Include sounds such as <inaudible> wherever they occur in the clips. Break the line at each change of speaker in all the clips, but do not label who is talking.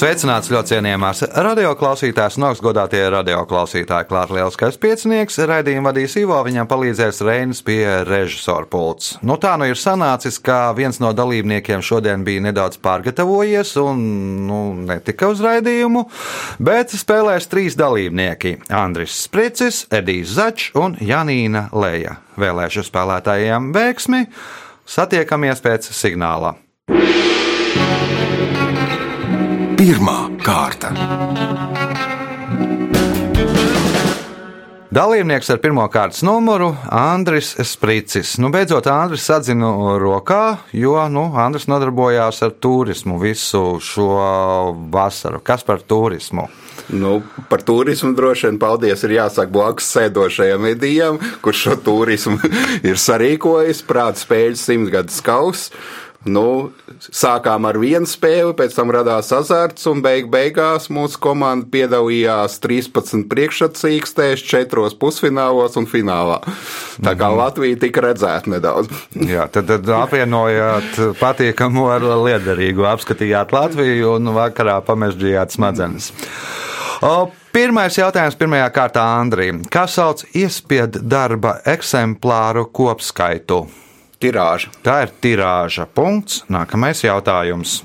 Sveicināts ļoti cienījamās radioklausītājas un augstgadātie radioklausītāji. Klāts lielskais piecinieks, raidījumu vadīs Ivo, viņam palīdzēs Reinas pie režisora pults. Nu tā nu ir sanācis, ka viens no dalībniekiem šodien bija nedaudz pārgatavojies un nu, netika uz raidījumu, bet spēlēs trīs dalībnieki - Andris Spricis, Edijs Začs un Janīna Leja. Vēlēšu spēlētājiem veiksmi, satiekamies pēc signāla.
Pirmā kārta.
Dalībnieks ar pirmā kārtas numuru - Andris Spricis. Nu, beidzot, Andris atzina rokā, jo nu, Andris nodarbojās ar turismu visu šo vasaru. Kas par turismu?
Nu, par turismu droši vien paldies ir jāsaka blakus sēdošajam Edijam, kurš šo turismu <laughs> ir sarīkojis, prāta spēļu simtgadus kausa. Nu, sākām ar vienu spēli, pēc tam radās azarts, un beig beigās mūsu komanda piedalījās 13 priekšsacīkstēs, 4 pusfinālos un finālā. Tā kā Latvija tika redzēta nedaudz.
Jā, tad, tad apvienojāt patīkamu ar liederīgu, apskatījāt Latviju un vakarā pamežģījāt smadzenes. O, Pirmais jautājums pirmajā kārtā Andrija. Kā sauc iespiedu darba eksemplāru kopskaitu?
Tirāža.
Tā ir tirāža. Punkts. Nākamais jautājums.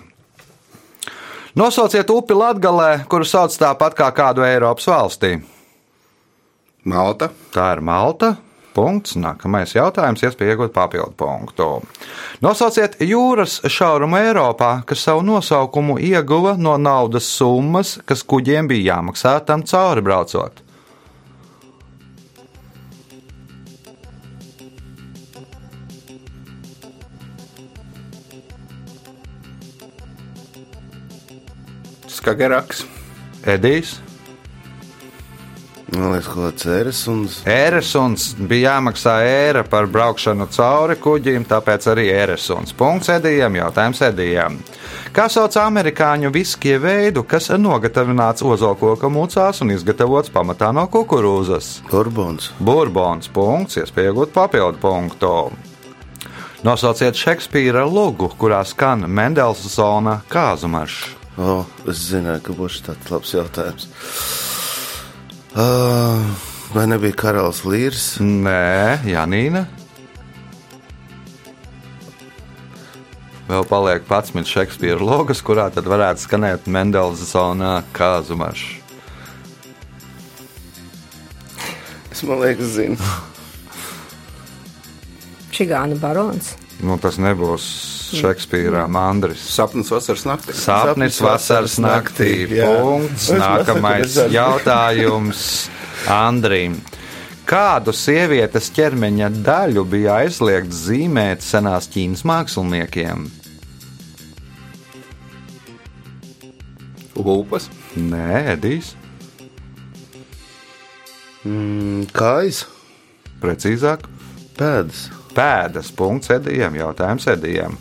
Nosauciet upi Latvijā, kuru sauc tāpat kā kādu Eiropas valstī.
Malta.
Tā ir Malta. Punkts. Nākamais jautājums, iespēja iegūt papildu punktu. Nosauciet jūras šaurumu Eiropā, kas savu nosaukumu ieguva no naudas summas, kas kuģiem bija jāmaksā tam cauri braucot.
Skageraks.
Edijs.
Man liekas, ka tas ir ēresuns.
Ēresuns bija jāmaksā ēra par braukšanu cauri kuģim, tāpēc arī ēresuns. Punkts Edijam, jautājums Edijam. Kā sauc amerikāņu viskija veidu, kas nogatavināts ozolkoka mūcās un izgatavots pamatā no kukurūzas?
Burbons.
Burbons. Punkts, iespēja iegūt papildu punktu. Nosauciet Šekspīra logu, kurā skan Mendelsona kāzu maršs.
O, es zināju, ka būs tāds labs jautājums. Uh, vai nebija karalis Līrs?
Nē, Janīna. Vēl paliek 11 Šekspīra logas, kurā tad varētu skanēt Mendelsona kāzu maršs.
Es man liekas, zinu.
Čigāna barons.
Nu, tas nebūs Šekspīrā mandris.
Sapnis vasaras naktī.
Sapnis vasaras naktī. Punkts. Nākamais jautājums Andrim. Kādu sievietes ķermeņa daļu bija aizliegts zīmēt senās Ķīnas māksliniekiem?
Lūpas.
Nē, Edijs.
Mm, kājas,
Precīzāk,
pēdas.
pēdas. Punkts Edijam. Jautājums Edijam.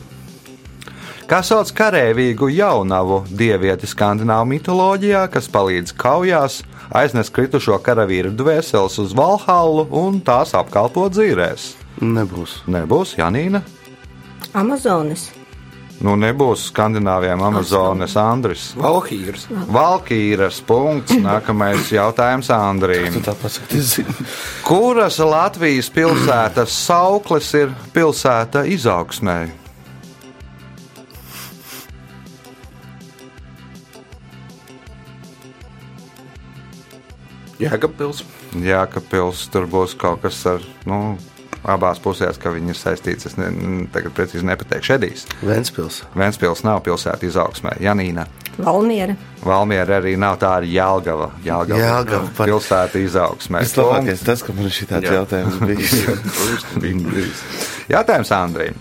Kā sauc karavīgu jaunavu dievieti skandināvu mitoloģijā, kas palīdz kaujās, aiznes kritušo karavīru dvēseles uz Valhallu un tās apkalpo dzīvēs?
Nebūs.
Nebūs Janīna.
Amazonas.
Nu, nebūs skandināviem Amazonas Andris.
Valhīrs.
Valkīras punkts. <laughs> Nākamais jautājums Andrīm. Kuras Latvijas pilsētas sauklis ir pilsēta izaugsmē?
Jēkabpils.
Jā, ka pils tur būs kaut kas ar, nu, abās pusēs, ka viņi ir saistīts. Es ne, tagad precīzi nepateikšu. Edijs.
Ventspils.
Ventspils nav pilsēta izaugsmē. Janīna.
Valmiera.
Valmiera arī nav tā ar Jālgava. Jālgava,
Jelgava, par-
pilsēta izaugsmē.
Vislabākais tas, ka man ir šī tāds jautājums bijis. <laughs>
Jautājums Andrijam.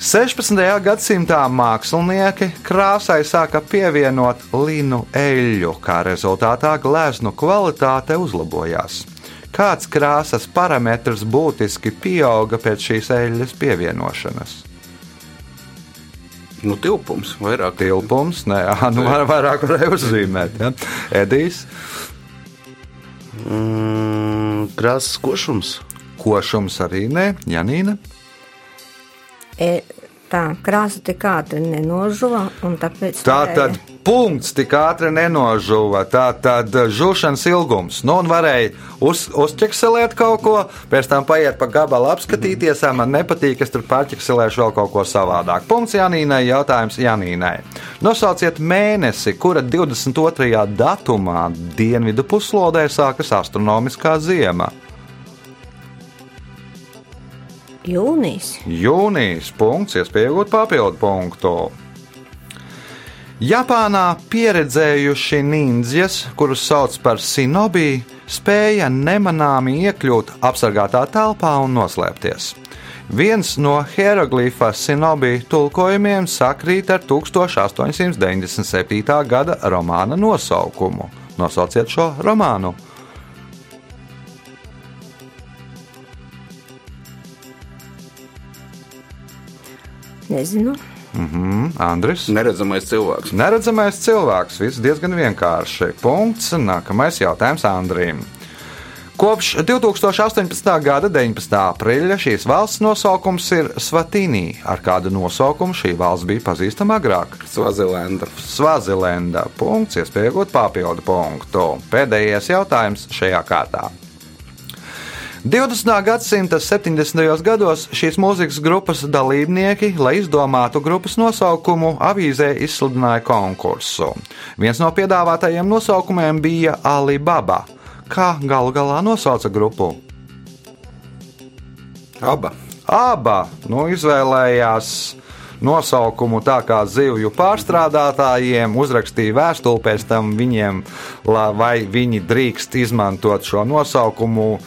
16. gadsimtā mākslinieki krāsai sāka pievienot linu eļļu, kā rezultātā gleznu kvalitāte uzlabojās. Kāds krāsas parametrs būtiski pieauga pēc šīs eļļas pievienošanas?
Nu, tilpums vairāk.
Tilpums, nē, ā, <laughs> nu var vairāk varēja uzzīmēt. Ja? Edijs,
krāsas košums.
Košums arī nē, Janīna.
E, tā krāsa tik ātri nenožuva.
Tā tad punkts tik ātri nenožuva. Tā tad žūšanas ilgums. Nu, un varēja uz, uzķekselēt kaut ko, pēc tam paiet pa gabalu apskatīties, ah, man nepatīk, es tur pārķekselēšu vēl kaut ko savādāk. Punkts Janīnai, jautājums Janīnai. Nosauciet mēnesi, kura 22. datumā dienvidu puslodē sākas astronomiskā ziema.
Jūnijas.
Jūnijas punkts, iespējot papildu punktu. Japānā pieredzējuši ninjas, kurus sauc par sinobi, spēja nemanāmi iekļūt apsargātā telpā un noslēpties. Viens no hieroglifa sinobi tulkojumiem sakrīt ar 1897. gada romāna nosaukumu. Nosauciet šo romānu!
Nezinu.
Mm, Andris.
Neredzamais cilvēks.
Neredzamais cilvēks. Viss diezgan vienkārši. Punkts. Nākamais jautājums Andrim. Kopš 2018. gada 19. aprīļa šīs valsts nosaukums ir Svatīnī. Ar kādu nosaukumu šī valsts bija pazīstama agrāk?
Svazilenda.
Svazilenda. Punkts, iespējot papildu punktu. Pēdējais jautājums šajā kārtā. 20. gadsimta 70. gados šīs mūzikas grupas dalībnieki, lai izdomātu grupas nosaukumu, avīzē izsludināja konkursu. Viens no piedāvātajiem nosaukumiem bija Alibaba. Kā galu galā nosauca grupu?
Aba.
Aba nu, izvēlējās nosaukumu tā kā zivju pārstrādātājiem, uzrakstīja vēstuli pēc tam viņiem, la- vai viņi drīkst izmantot šo nosaukumu.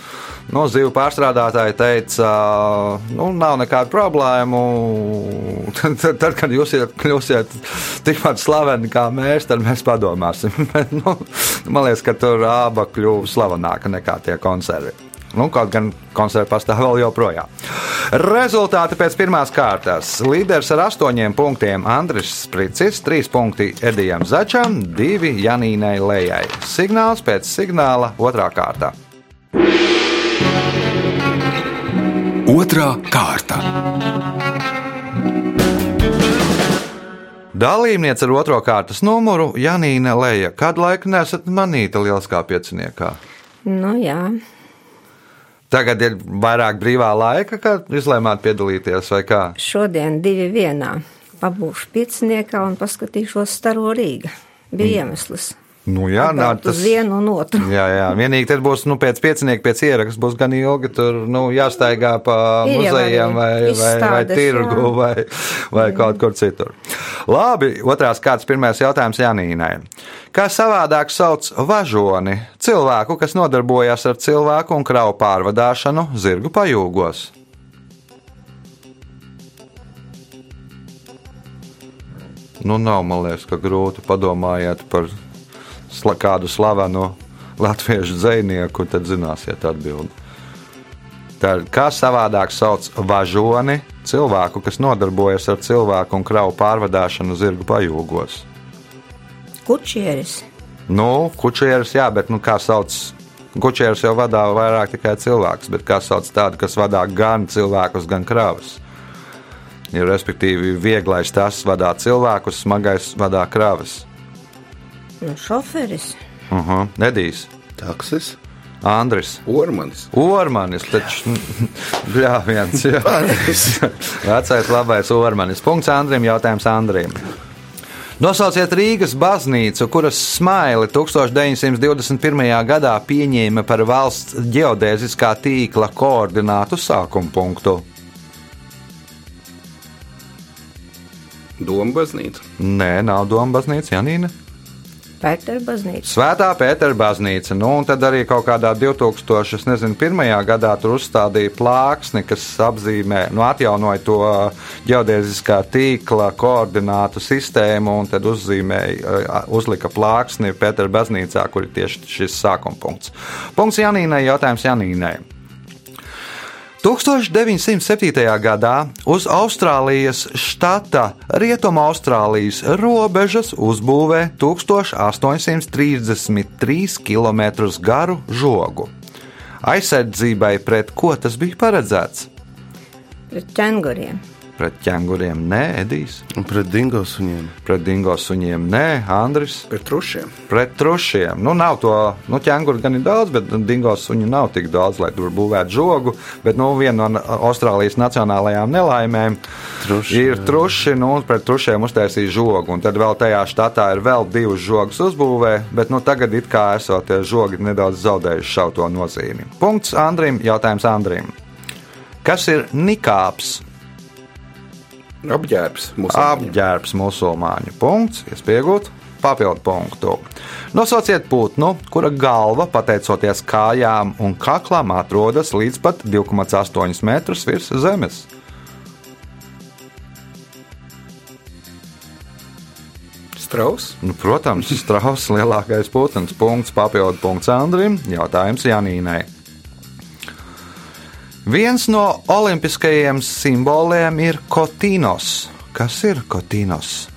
Nu, Zivju pārstrādātāji teica, nu, nav nekādu problēmu. <laughs> Tad, tad, tad kad jūs iet- kļūsiet tikpat slaveni kā mēs, tad mēs padomāsim. <laughs> Nu, man liekas, ka tur aba kļuva slavenāka nekā tie konservi. Nu, kaut gan koncerts pastāv vēl joprojām. Rezultāti pēc pirmās kārtas. Līderis ar astoņiem punktiem Andris Spricis, trīs punkti Edijam Začam, divi Janīnai Lējai. Signāls pēc signāla otrā kārta.
Otra kārta.
Dalībniece ar otro kārtas numuru Janīna Leja. Kādu laiku nesat manīta lieliskā pieciniekā?
Nu, jā.
Tagad ir vairāk brīvā laika, kad izlēmāt piedalīties vai kā?
Šodien divi vienā. Pabūšu pieciniekā un paskatīšos staro Rīga. Bija iemesls.
Nu, jā, nā,
Atbraukt uz vienu un otru. <laughs>
Jā, jā. Vienīgi tad būs nu, pēc piecinieku, pēc ieraksta būs gan ilgi. Tur nu, jāstaigā pa
Ir
muzejiem, vai,
arī
vai, vai
izstādes,
tirgu,
jā.
vai, vai kaut kur citur. Labi, otrās kārtas pirmais jautājums Janīnai. Kā savādāk sauc važoni, cilvēku, kas nodarbojas ar cilvēku un kravu pārvadāšanu zirgu pajūgos? Nu, nav, man liekas, ka grūti padomājiet par sla, kādu slavenu latviešu dzinieku, tad zināsiet atbildi. Ir kā savādāk sauc važoni, cilvēku, kas nodarbojas ar cilvēku un kravu pārvadāšanu zirgu pajūgos.
Kučieris.
Nu, kučieris, jā, bet nu, kā sauc? Kučieris jau vadā vairāk tikai cilvēks, bet kā sauc tādu, kas vadā gan cilvēkus, gan kravas? Ir respektīvi vieglais tas vadā cilvēkus, smagais vadā kravas.
Nu, šoferis.
Uh -huh. Nedīs,
Taksis.
Andris.
Ormanis.
Ormanis, taču bļāviens, jā. <laughs> Vecais labais ormanis. Punkts Andrim, jautājums Andrim. Nosauciet Rīgas baznīcu, kuras smaili 1921. gadā pieņēma par valsts ģeodēziskā tīkla koordinātu sākuma punktu.
Doma baznīca.
Nē, nav doma baznīca, Janīna.
Pētera baznīca.
Svētā Pētera baznīca. Nu, un tad arī kaut kādā 2001. gadā tur uzstādīja plāksni, kas apzīmē, nu, atjaunoja to ģeodēziskā tīkla koordinātu sistēmu, un tad uzzīmēja, uzlika plāksni Pētera baznīcā, kur ir tieši šis sākuma punkts. Punkts Janīnai, jautājums Janīnai. 1907. gadā uz Austrālijas štata Rietumaustrālijas robežas uzbūvē 1833 km garu žogu. Aizsardzībai pret ko tas bija paredzēts?
Pret ķēnguriem.
Pret ķēnguriem nē, Edijs.
Un pret dingo suņiem.
Pret dingo suņiem nē, Andris.
Pret trušiem.
Pret trušiem. Nu, nav to, nu, ķēnguru gan ir daudz, bet dingo suņu nav tik daudz, lai tur būvētu žogu. Bet, nu, viena no Austrālijas nacionālajām nelaimēm
Truši,
ir
jā.
truši, nu, un pret trušiem uztaisīja žogu. Un tad vēl tajā štatā ir vēl divas žogas uzbūvē, bet, nu, tagad it kā esot tie žogi nedaudz zaudējuši šauto nozīmi. Punkts Andrim, jautājums Andrim. Kas ir nikāps?
Apģērbs.
Apģērbs musulmaņu. Punkts, iespējot papildu punktu. Nosauciet putnu, kura galva, pateicoties kājām un kaklam, atrodas līdz pat 2,8 metrus virs zemes.
Strauss.
Nu, protams, strauss lielākais putns. Punkts, papildu punkts Andrim. Jautājums Janīnai. Viens no olimpiskajiem simboliem ir kotīnos. Kas ir kotīnos?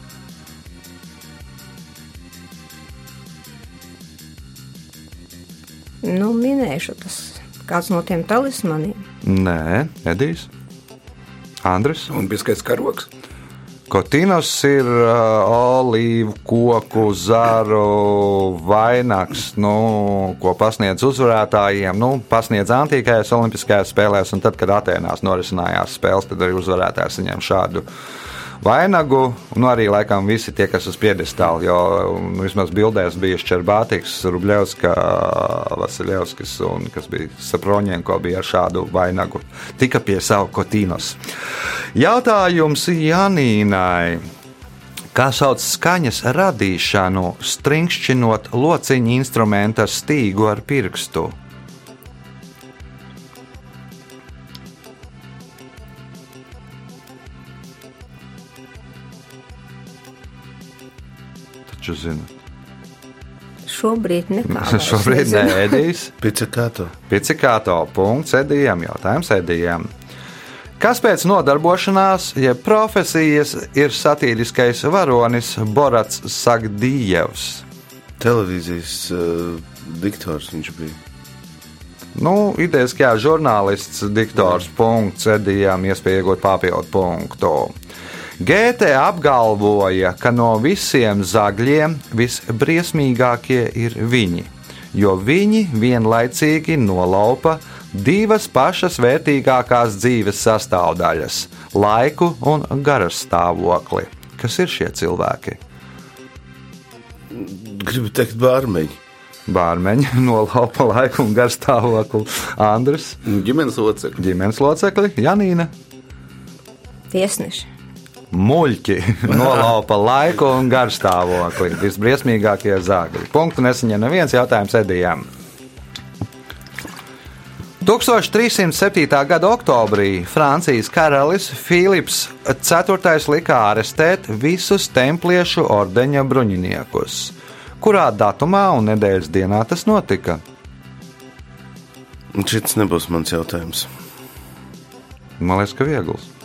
Nu, minēšu tas kāds no tiem talismaniem.
Nē, Edijs. Andris.
Olimpiskais karoks.
Kotīnos ir uh, olīvu koku zaru vainags, nu, ko pasniedz uzvarētājiem. Nu, pasniedz antīkajās olimpiskajās spēlēs, un tad, kad Atēnās norisinājās spēles, tad arī uzvarētājs saņem šādu vainagu. Nu, arī laikam visi tie, kas uz piedestāla, jo nu, vismaz bildēs bija Šķerbātiks, Rubļevska, Vasiljevskis un kas bija Saproņienko bija ar šādu vainagu. Tika pie savu Kotīnos. Jautājums Janīnai. Kā sauc skaņas radīšanu, stringšķinot lociņa instrumenta stīgu ar pirkstu? Taču zināt,
Šobrīd nekā. <laughs>
šobrīd neēdīs. <laughs>
Picekāto.
Picikāto punkts Edijam, jautājums Edijam. Kas pēc nodarbošanās, jeb profesijas, ir satīriskais varonis Borats Sagdījevs?
Televīzijas uh, diktors viņš bija.
Nu, idejas, kā žurnālists, diktors, punkts, Edijam, iespēja iegūt papildu punktu. Gēte apgalvoja, ka no visiem zagļiem visbriesmīgākie ir viņi, jo viņi vienlaicīgi nolaupa divas pašas vērtīgākās dzīves sastāvdaļas - laiku un garas stāvokli. Kas ir šie cilvēki?
Gribu teikt, bārmeņi.
Bārmeņi <laughs> nolaupa laiku un garu stāvokli. Andris,
Ģimenes locekļi.
ģimenes locekli, Janīna.
Tiesneši.
Muļķi <laughs> nolaupa laiku un garstāvokli. Visbriesmīgākie zāģi. Punktu nesaņem neviens jautājums Edijam. 1307. gada oktobrī Francijas karalis Filips IV lika arestēt visus templiešu ordeņa bruņiniekus. Kurā datumā un nedēļas dienā tas notika?
Šis nebūs mans jautājums.
Man liekas, ka viegls.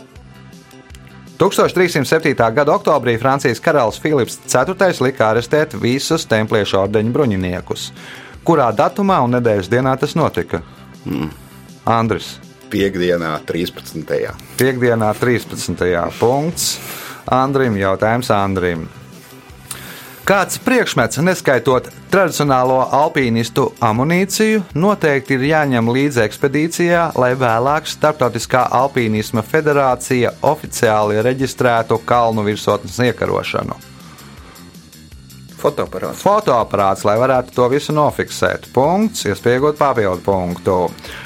1307. gada oktobrī Francijas karalis Filips IV lika arestēt visus templiešu ordeņa bruņiniekus. Kurā datumā un nedēļas dienā tas notika? Mm. Andris.
Piektdienā, 13.
Piektdienā, 13. punkts. Andrim jautājums Andrim. Kāds priekšmets, neskaitot tradicionālo alpīnistu amunīciju, noteikti ir jāņem līdzi ekspedīcijā, lai vēlāk Startautiskā alpīnisma federācija oficiāli reģistrētu kalnu virsotnes iekarošanu?
Fotoaparāts.
Fotoaparāts, lai varētu to visu nofiksēt. Punkts, iespējot papildu punktu.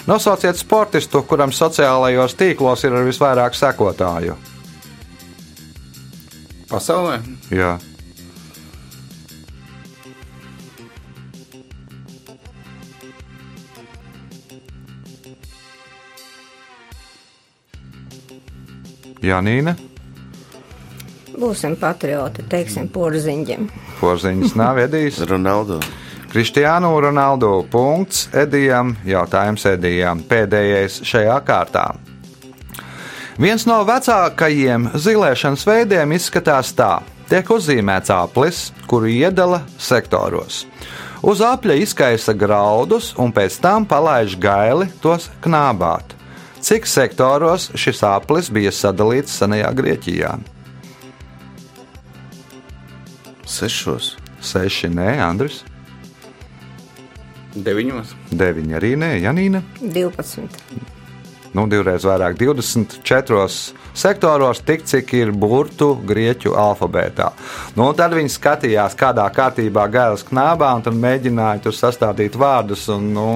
Nosauciet sportistu, kuram sociālajos tīklos ir visvairāk sekotāju.
Pasaulē
Jā. Janīna,
Būsim patrioti, teiksim, porziņģiem.
porziņš nav Edijs. <laughs>
Ronaldo.
Kristiānu Ronaldu punkts Edijam, jautājums Edijam, pēdējais šajā kārtā. Viens no vecākajiem zilēšanas veidiem izskatās tā: tiek uzzīmēts aplis, kuru iedala sektoros. Uz apļa izkaisa graudus un pēc tam palaiž gaili tos knābāt. Cik sektoros šis aplis bija sadalīts senajā Grieķijā?
Sešos.
Seši, nē, Andris.
Deviņos.
Deviņi arī nē, Janīna.
12.
Nu, divreiz vairāk, 24 sektoros, tik cik ir burtu grieķu alfabētā. Nu, tad viņi skatījās, kādā kārtībā gailas knābā, un mēģināja tur sastādīt vārdus un, nu,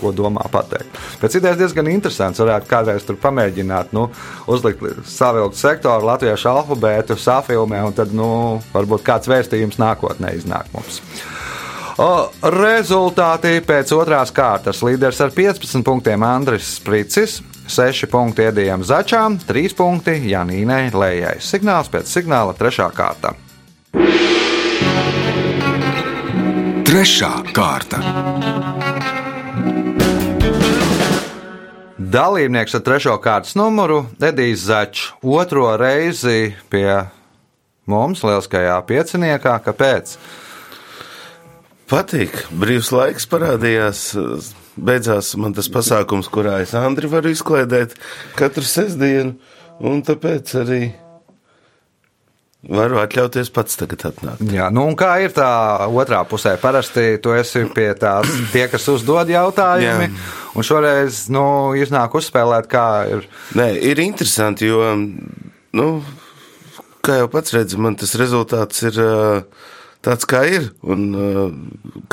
ko domā pateikt. Pēc idejas diezgan interesants. Varētu kādreiz tur pamēģināt, nu, uzlikt savilkt sektoru latviešu alfabētu, safilmē, un tad, nu, varbūt kāds vēstījums nākotnē iznāk mums. O, rezultāti pēc otrās kārtas. Līderis ar 15 punktiem Andris Spricis, 6 punkti Iedijam Začām, 3 punkti Janīnai Lējai. Signāls pēc signāla 3. kārta.
Trešā kārta.
Dalībnieks ar trešo kārtas numuru Edijs Začs otro reizi pie mums, lieliskajā pieciniekā. Kāpēc?
Patīk. Brīvs laiks parādījās. Beidzās man tas pasākums, kurā es Andri varu izklaidēt katru sestdienu, un tāpēc arī varu atļauties pats tagad atnākt.
Jā, nu un kā ir tā otrā pusē? Parasti tu esi pie tās, tie, kas uzdod jautājumi,
Jā.
un šoreiz nu, iznāk uzspēlēt, kā ir.
Nē, ir interesanti, jo, nu, kā jau pats redzi, man tas rezultāts ir tāds, kā ir. Un,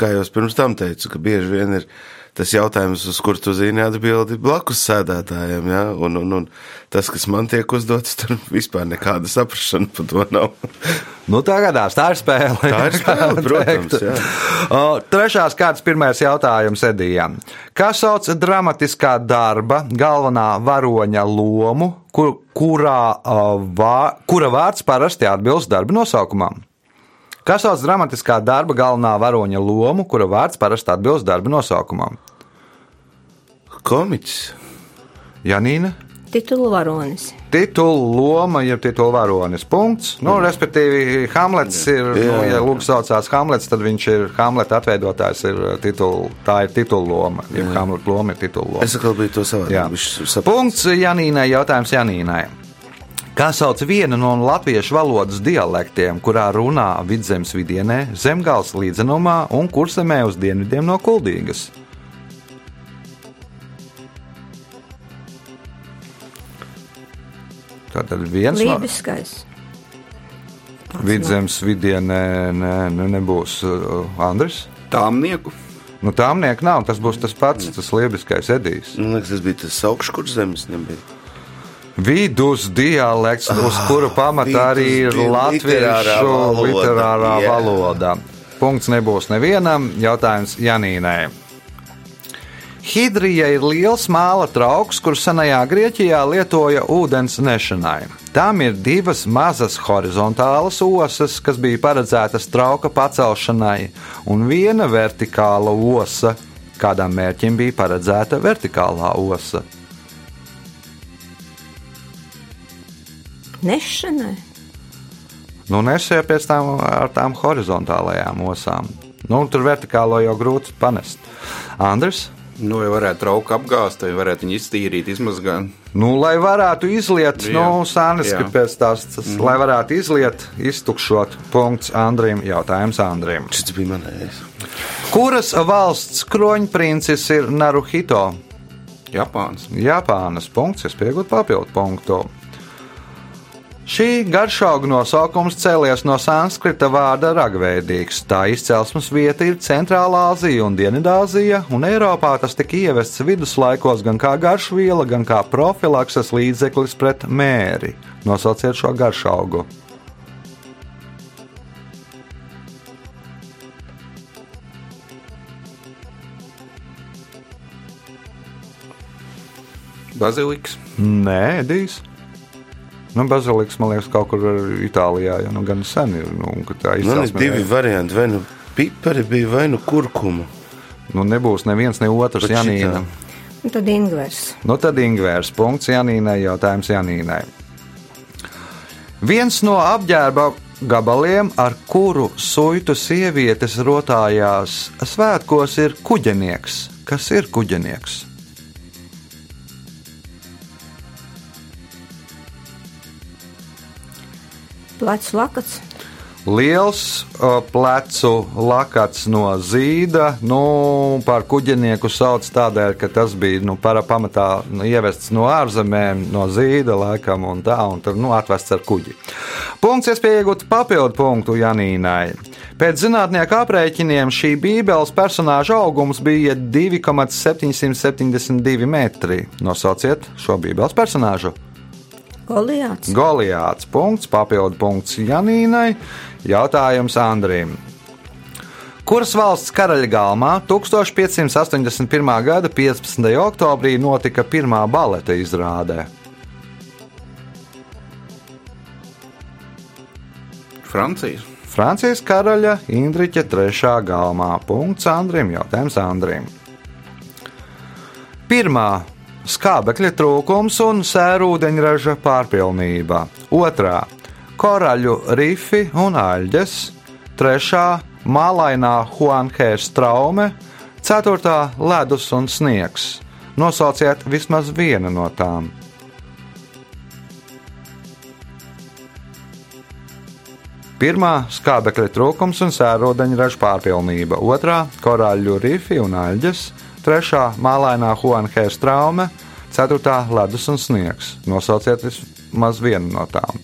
kā jau es pirms tam teicu, ka bieži vien ir tas jautājums, uz kur tu zini atbildi blakus sēdētājiem. Ja? Un, un, un tas, kas man tiek uzdots, tur vispār nekāda saprašana par to nav.
Nu, tā gadās, tā ir spēle.
Tā ir spēle, <laughs> protams.
O, Trešās kārtas pirmais jautājums Edijam. Kā sauc dramatiskā darba galvenā varoņa lomu, kur, kurā, uh, vā, kura vārds parasti atbilst darba nosaukumam? Kā sauc dramatiskā darba galvenā varoņa lomu, kura vārds parasti atbilst darba nosaukumam?
Komiķis.
Janīna?
Titulu varonis.
Titula loma, jeb titula varonis. Punkts. Nu, respektīvi, Hamlets ir, nu,
Jā, jā.
ja Lūks saucās Hamlets, tad viņš ir Hamleta atveidotājs, ir titula, tā ir titula loma. Ja Hamleta loma ir titula loma.
Es atkal biju to
Jā.
savādāk.
Punkts Janīnai, jautājums Janīnai. Kā sauc vienu no latviešu valodas dialektiem, kurā runā vidzemes vidienē, zemgāles līdzenumā un kursemē uz dienvidiem no Kuldīgas? Tātad viens no
Lībiskais.
vidzemes vidienē ne, ne, nebūs uh, Andris.
Tāmnieku.
Nu, tāmnieka nav, tas būs tas pats, tas liebiskais Edijs.
Man liekas, tas bija tas augškurs zemes. Nebija.
Vidus dialekts, uz kuru pamata arī ir latviešu
valoda.
literārā
Jā.
valoda. Punkts nebūs nevienam. Jautājums Janīnai. Hidrija ir liels māla trauks, kur senajā Grieķijā lietoja ūdens nešanai. Tām ir divas mazas horizontālas osas, kas bija paredzētas trauka pacelšanai, un viena vertikāla osa, kādam mērķim bija paredzēta vertikālā osa.
Nešanai.
Nu, nesēja pēc tam ar tām horizontālajām osām. Nu, tur vertikālo jau grūti panest. Andris?
Nu, vai varētu trauku apgāzt, vai varētu viņu iztīrīt, izmazgāt.
Nu, lai varētu izliet,
Jā.
nu, sānis,
Jā.
ka pēc tās, tas, mm. lai varētu izliet, iztukšot, punkts Andrim, jautājums Andrim.
Šis bija manējais.
Kuras valsts kroņprincis ir Naruhito?
Japāns.
Japānas punkts, es piegūtu papildu punktu. Šī garšauga nosaukums cēlies no sanskrita vārda ragveidīgs. Tā izcelsmes vieta ir Centrālā Azija un Dienvidāzija, un Eiropā tas tika ievests viduslaikos gan kā garšviela, gan kā profilakses līdzeklis pret mēri. Nosauciet šo garšaugu.
Baziliks.
Nē, Edijs. Nu, Baziliks, man liekas, kaut kur Itālijā jau nu, gan sen ir. Nu, ka tā
Man ir divi varianti. Vai nu pipari bija, vai nu kurkuma.
Nu, nebūs neviens, ne otrs
Bet
Janīna.
Un tad Ingvers.
Nu, tad Ingūns. Punkts Janīnai. Jautājums Janīnai. Viens no apģērba gabaliem, ar kuru suitu sievietes rotājās svētkos, ir kuģenieks. Kas ir kuģenieks?
Plecs lakats.
Liels plecu lakats no zīda. Nu, par kuģinieku sauc tādēļ, ka tas bija nu, para pamatā nu, ievests no ārzemēm, no zīda laikam, un tā, un tur nu, atvests ar kuģi. Punkts, iespēja iegūt papildu punktu Janīnai. Pēc zinātnieku aprēķiniem šī Bībeles personāža augums bija 2,772 metri. Nosauciet šo Bībeles personāžu.
Goliāts.
Goliāts. Punkts, papildu punkts Janīnai. Jautājums Andrim. Kuras valsts karaļgalmā 1581. gada 15. oktobrī notika pirmā baleta izrāde?
Francijas.
Francijas karaļa Indriča III. galmā. Punkts Andrim. Jautājums Andrim. Pirmā skābekļa trūkums un sērūdeņraža pārpilnība. Otrā - koraļu rifi un aļģes. Trešā - mālainā Huanhērs traume. Ceturtā - ledus un sniegs. Nosauciet vismaz vienu no tām. Pirmā - skābekļa trūkums un sērodeņraža pārpilnība, otrā - korāļu rifi un aļģes, trešā - mālainā Huanhērs traume, ceturtā - ledus un sniegs. Nosauciet vismaz vienu no tām.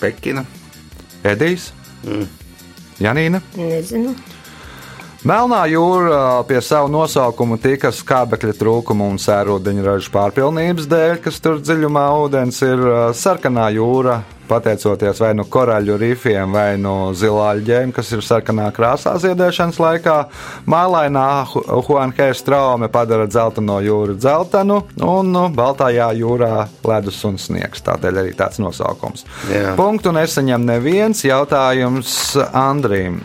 Pekina.
Edijs, mm. Janīna.
Nezinu.
Melnā jūra pie savu nosaukumu tika skābekļa trūkuma un sērodeņraža pārpilnības dēļ, kas tur dziļumā ūdens ir ā, sarkanā jūra, pateicoties vai nu koraļu rifiem, vai nu zilāļģēm, kas ir sarkanā krāsā ziedēšanas laikā. Mālainā Huanhēs traume padara dzelteno jūru dzeltenu, un nu, Baltājā jūrā ledus un sniegs. Tādēļ arī tāds nosaukums.
Jā.
Punktu nesaņem neviens jautājums Andrim.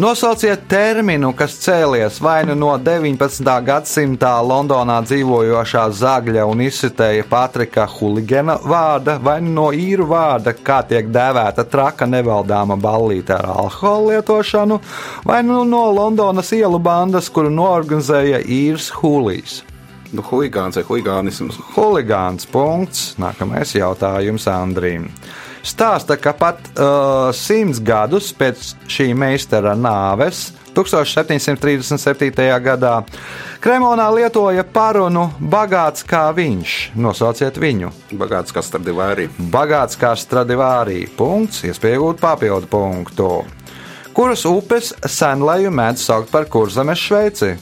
Nosauciet terminu, kas cēlies vai nu no 19. gadsimta Londonā dzīvojošā zagļa un izsitēja Patrika Huligena vārda, vai nu no īru vārda, kā tiek dēvēta traka nevaldāma ballīte ar alkohola lietošanu, vai nu no Londonas ielu bandas, kuru norganizēja īrs Hulijs.
Nu, huligāns vai huligānisms.
Huligāns punkts. Nākamais jautājums Andrīm. Stāsta, ka pat uh, simts gadus pēc šī meistara nāves, 1737. gadā, Kremonā lietoja parunu bagāts kā viņš. Nosauciet viņu.
Bagāts kā Stradivāri.
Bagāts kā Stradivārī. Punkts, iespējot papildu punktu. Kuras upes senlēju mēdz saukt par kurzemes Šveici?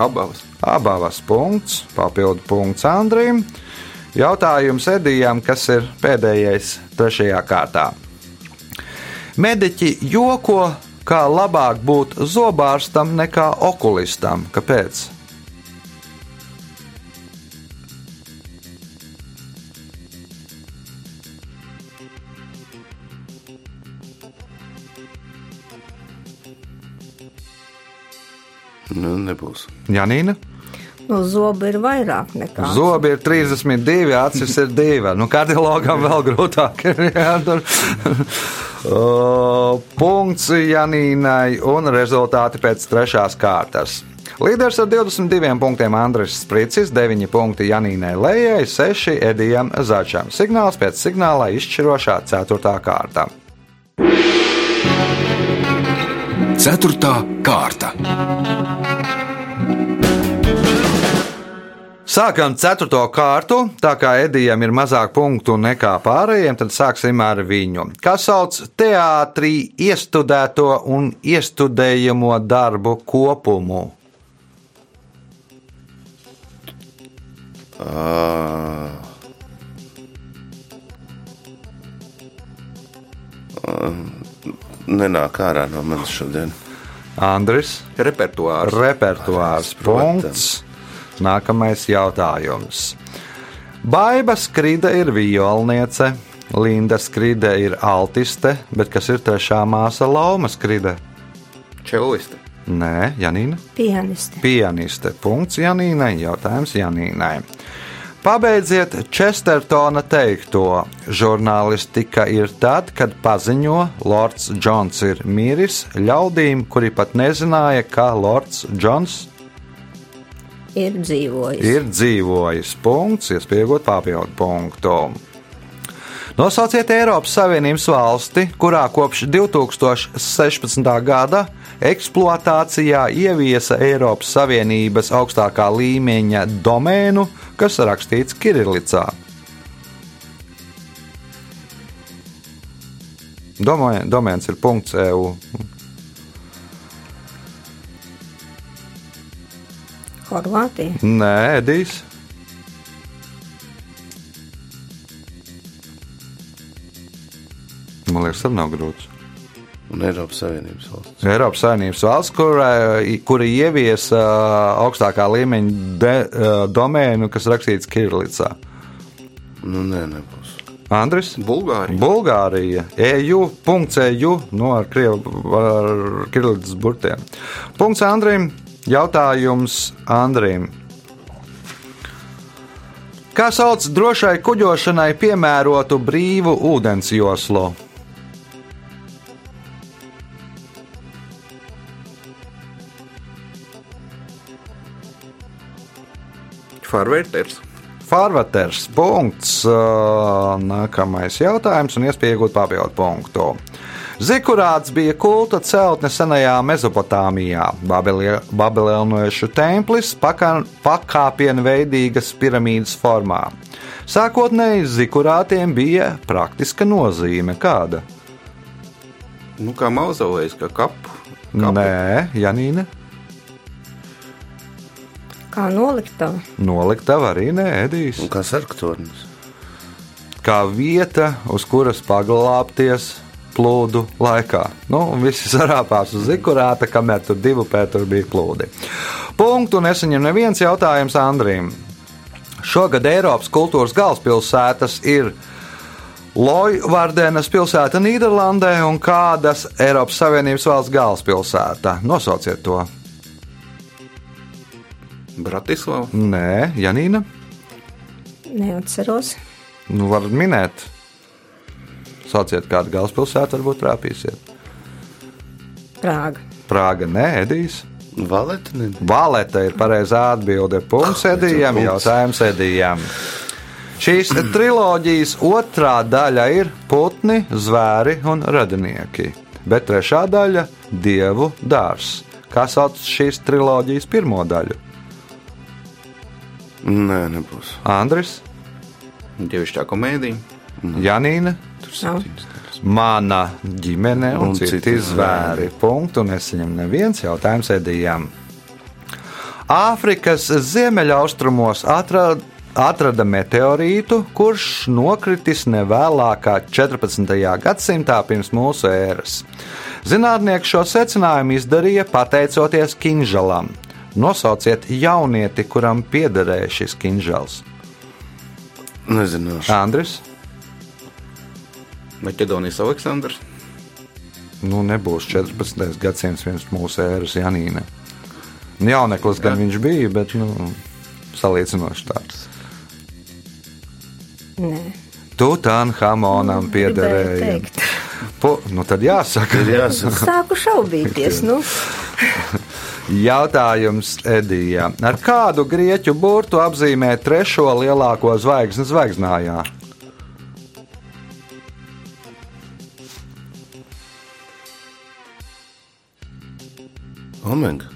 Abas.
Abavas punkts, papildu punkts Andrim. Jautājums Edijam, kas ir pēdējais trešajā kārtā. Mediķi joko, kā labāk būt zobārstam nekā okulistam. Kāpēc?
Nu, nebūs.
Janīna?
Nu, zobi ir vairāk nekā.
Zobi ir 32, acis ir 2. Nu, kardiologam vēl grūtāk ir jādara. <laughs> O, Punkts Janīnai un rezultāti pēc trešās kārtas. Līderis ar 22 punktiem Andris Spricis, 9 punkti Janīnai Lējai, 6 Edijam Začam. Signāls pēc signāla izšķirošā 4. kārta.
Ceturtā kārta.
Sākam ceturto kārtu. Tā kā Edijam ir mazāk punktu nekā pārējiem, tad sāksim ar viņu. Kā sauc teātrī iestudēto un iestudējamo darbu kopumu?
Ā. Ā, Nenāk ārā no manis šodien.
Andris,
Repertuārs.
repertuārs
Protams.
Nākamais jautājums. Baiba Skride ir violniece, Linda Skride ir altiste, bet kas ir trešā māsa Lauma Skride?
Čeliste.
Nē, Janīna.
Pianisti.
Pianiste. Punkts Janīnai. Jautājums Janīnai. Pabeidziet Chestertona teikto. Žurnālistika ir tad, kad paziņo, Lords Džons ir miris ļaudīm, kuri pat nezināja, ka Lords Džons
Ir dzīvojis.
ir dzīvojis. Punkts, iespējot papildu punktu. Nosauciet Eiropas Savienības valsti, kurā kopš 2016. gada eksploatācijā ieviesa Eiropas Savienības augstākā līmeņa domēnu, kas rakstīts Kirillicā. Domē, domēns ir punkts EU.
Horvātija.
Nē, Edijs. Man liekas, tas nav grūts.
Un Eiropas Savienības valsts.
Eiropas Savienības valsts, kura, kura ieviesa augstākā līmeņa de, domēnu, kas rakstīts Kirillicā.
Nu, nē, nebūs.
Andris?
Bulgārija.
Bulgārija, EU, punkts EU, no ar, krievu, ar Kirillicas burtiem. Punkts Andrim, jautājums Andrim. Kā sauc drošai kuģošanai piemērotu brīvu ūdensjoslu?
Farvērters.
Farvaters. Punkts. Ā, Nākamais jautājums, un iespēja iegūt papildu punktu. Zikurāts bija kulta celtne senajā Mesopotāmijā. Babilie- Babiloniešu templis paka- pakāpienveidīgas piramīdas formā. Sākotnēji zikurātiem bija praktiska nozīme. Kāda?
Nu, kā mauzolejs, kā kapu.
Nē, Janīna.
Kā noliktava.
Noliktava arī nē, Edijs.
Un kā sarktornis.
kā vieta, uz kuras paglābties plūdu laikā. Nu, un visi sarāpās uz zikurāta, kamēr tur divu pēturu bija plūdi. Punktu nesaņem neviens jautājums Andrim. Šogad Eiropas kultūras galvaspilsētas ir Lojvardenas pilsēta Nīderlandē un kādas Eiropas Savienības valsts galvaspilsēta. Nosauciet to.
Bratislava.
Nē, Janīna.
Neatceros.
Nu, varat minēt. Sauciet kādu galvaspilsētu, varbūt trāpīsiet.
Prāga.
Prāga, nē, Edijs.
Valeta nebija.
Valeta ir pareizā atbilde. Punkts Edijam,
punkts.
jautājums Edijam. Šīs triloģijas otrā daļa ir putni, zvēri un radinieki, bet trešā daļa - dievu dārs. Kā sauc šīs triloģijas pirmo daļu?
Nē, nebūs.
Andris,
Dievišķā komēdija.
Janīna. Mana ģimene un,
Un
citi
citi
zvēri. Punktu nesaņem neviens jautājums Edijam. Āfrikas ziemeļaustrumos atrada, atrada meteorītu, kurš nokritis nevēlākā 14. gadsimtā pirms mūsu ēras. Zinātnieki šo secinājumu izdarīja pateicoties kinžalam. Nosauciet jaunieti, kuram piederēja šis kinžals.
Nezināšu.
Andris,
Maķedonijas Aleksandrs.
nu nebūs 14. gadsimts pirms mūsu ēras Janīna. Nu, Jauneklis gan viņš bija, bet nu, salīdzinoši tāds.
Nē.
Tutanhamonam
Gribēju
piederēja.
teikt.
Po, nu tad jāsaka.
Ir jāsaka.
Sāku šaubīties. Nu, <laughs>
Jautājums Edijam. Ar kādu grieķu burtu apzīmē trešo lielāko zvaigzni zvaigznājā?
Omega.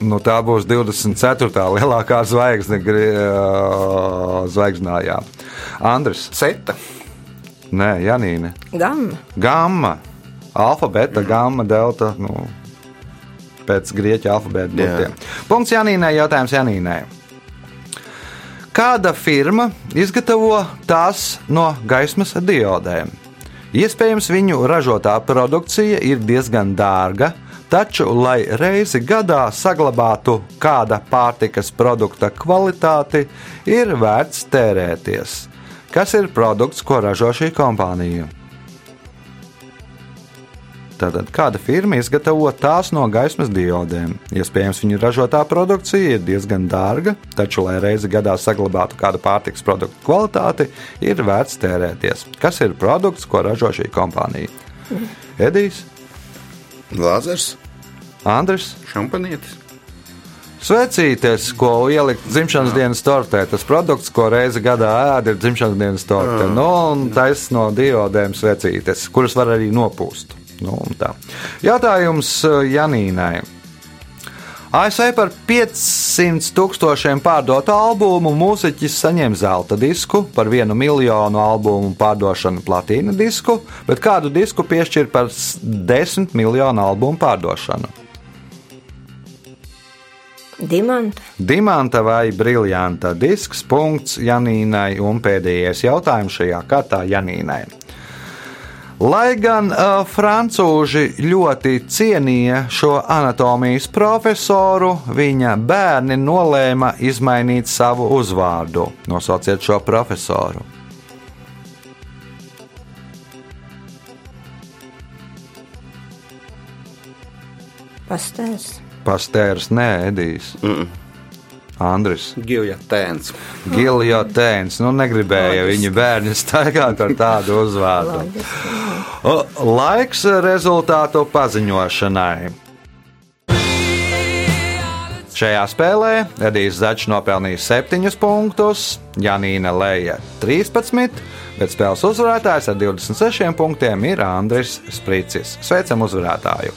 Nu, tā būs 24. lielākā zvaigzne ā, zvaigznājā. Andris,
Ceta.
Nē, Janīne.
gamma.
Gamma, alfa, beta, gamma, delta. Nu, pēc grieķu alfabēta
Jā.
burtiem. Punkts Janīnai, jautājums Janīnai. Kāda firma izgatavo tās no gaismas diodēm? Iespējams, viņu ražotā produkcija ir diezgan dārga, taču, lai reizi gadā saglabātu kāda pārtikas produkta kvalitāti, ir vērts tērēties. Kas ir produkts, ko ražo šī kompānija? Tātad kāda firma izgatavo tās no gaismas diodēm? Iespējams, viņu ražotā produkcija ir diezgan dārga, taču, lai reizi gadā saglabātu kādu pārtiks produktu kvalitāti, ir vērts tērēties. Kas ir produkts, ko ražo šī kompānija? Edijs,
Lāzers.
Andris,
Šampanietis.
Svecītes, ko ielikt dzimšanas dienas tortē. Tas produkts, ko reizi gadā ēd, ir dzimšanas dienas torte. Nu, un taisa no diodēm svecītes, kuras var arī nopūst. Nu, tā. Jautājums uh, Janīnai. ASV par 500 tūkstošiem pārdotu albumu mūziķis saņem zelta disku, par vienu miljonu albumu pārdošanu platīna disku, bet kādu disku piešķir par 10 miljonu albumu pārdošanu?
Dimanta.
Dimanta vai briljanta disks, punkts Janīnai un pēdējais jautājums šajā kārtā Janīnai. Lai gan uh, francūži ļoti cienīja šo anatomijas profesoru, viņa bērni nolēma izmainīt savu uzvārdu. Nosauciet šo profesoru.
Pastērs.
Pastērs, nē, Edijs. Mm. Andris.
Giljotēns.
Giljotēns. Nu, negribēja viņa bērni staigāt ar tādu <laughs> uzvārdu. Laiks rezultātu paziņošanai. Šajā spēlē Edijs Začs nopelnīja 7 punktus, Janīna Leja 13, bet spēles uzvarētājs ar 26 punktiem ir Andris Spricis. Sveicam uzvarētāju!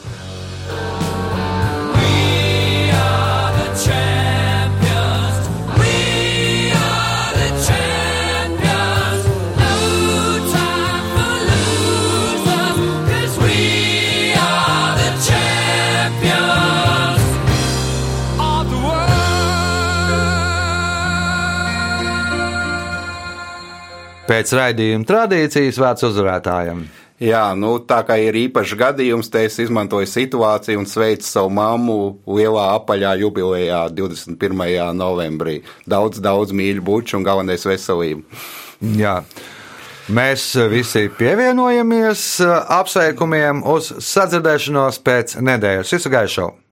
Pēc raidījuma tradīcijas vērts uzvarētājiem.
Jā, nu, tā kā ir īpašs gadījums, te es izmantoju situāciju un sveicu savu mammu lielā apaļā jubilejā 21. novembrī. Daudz, daudz mīļu buču un galvenais veselību.
Jā. Mēs visi pievienojamies apsveikumiem uz sadzirdēšanos pēc nedēļas. Visu gaišu!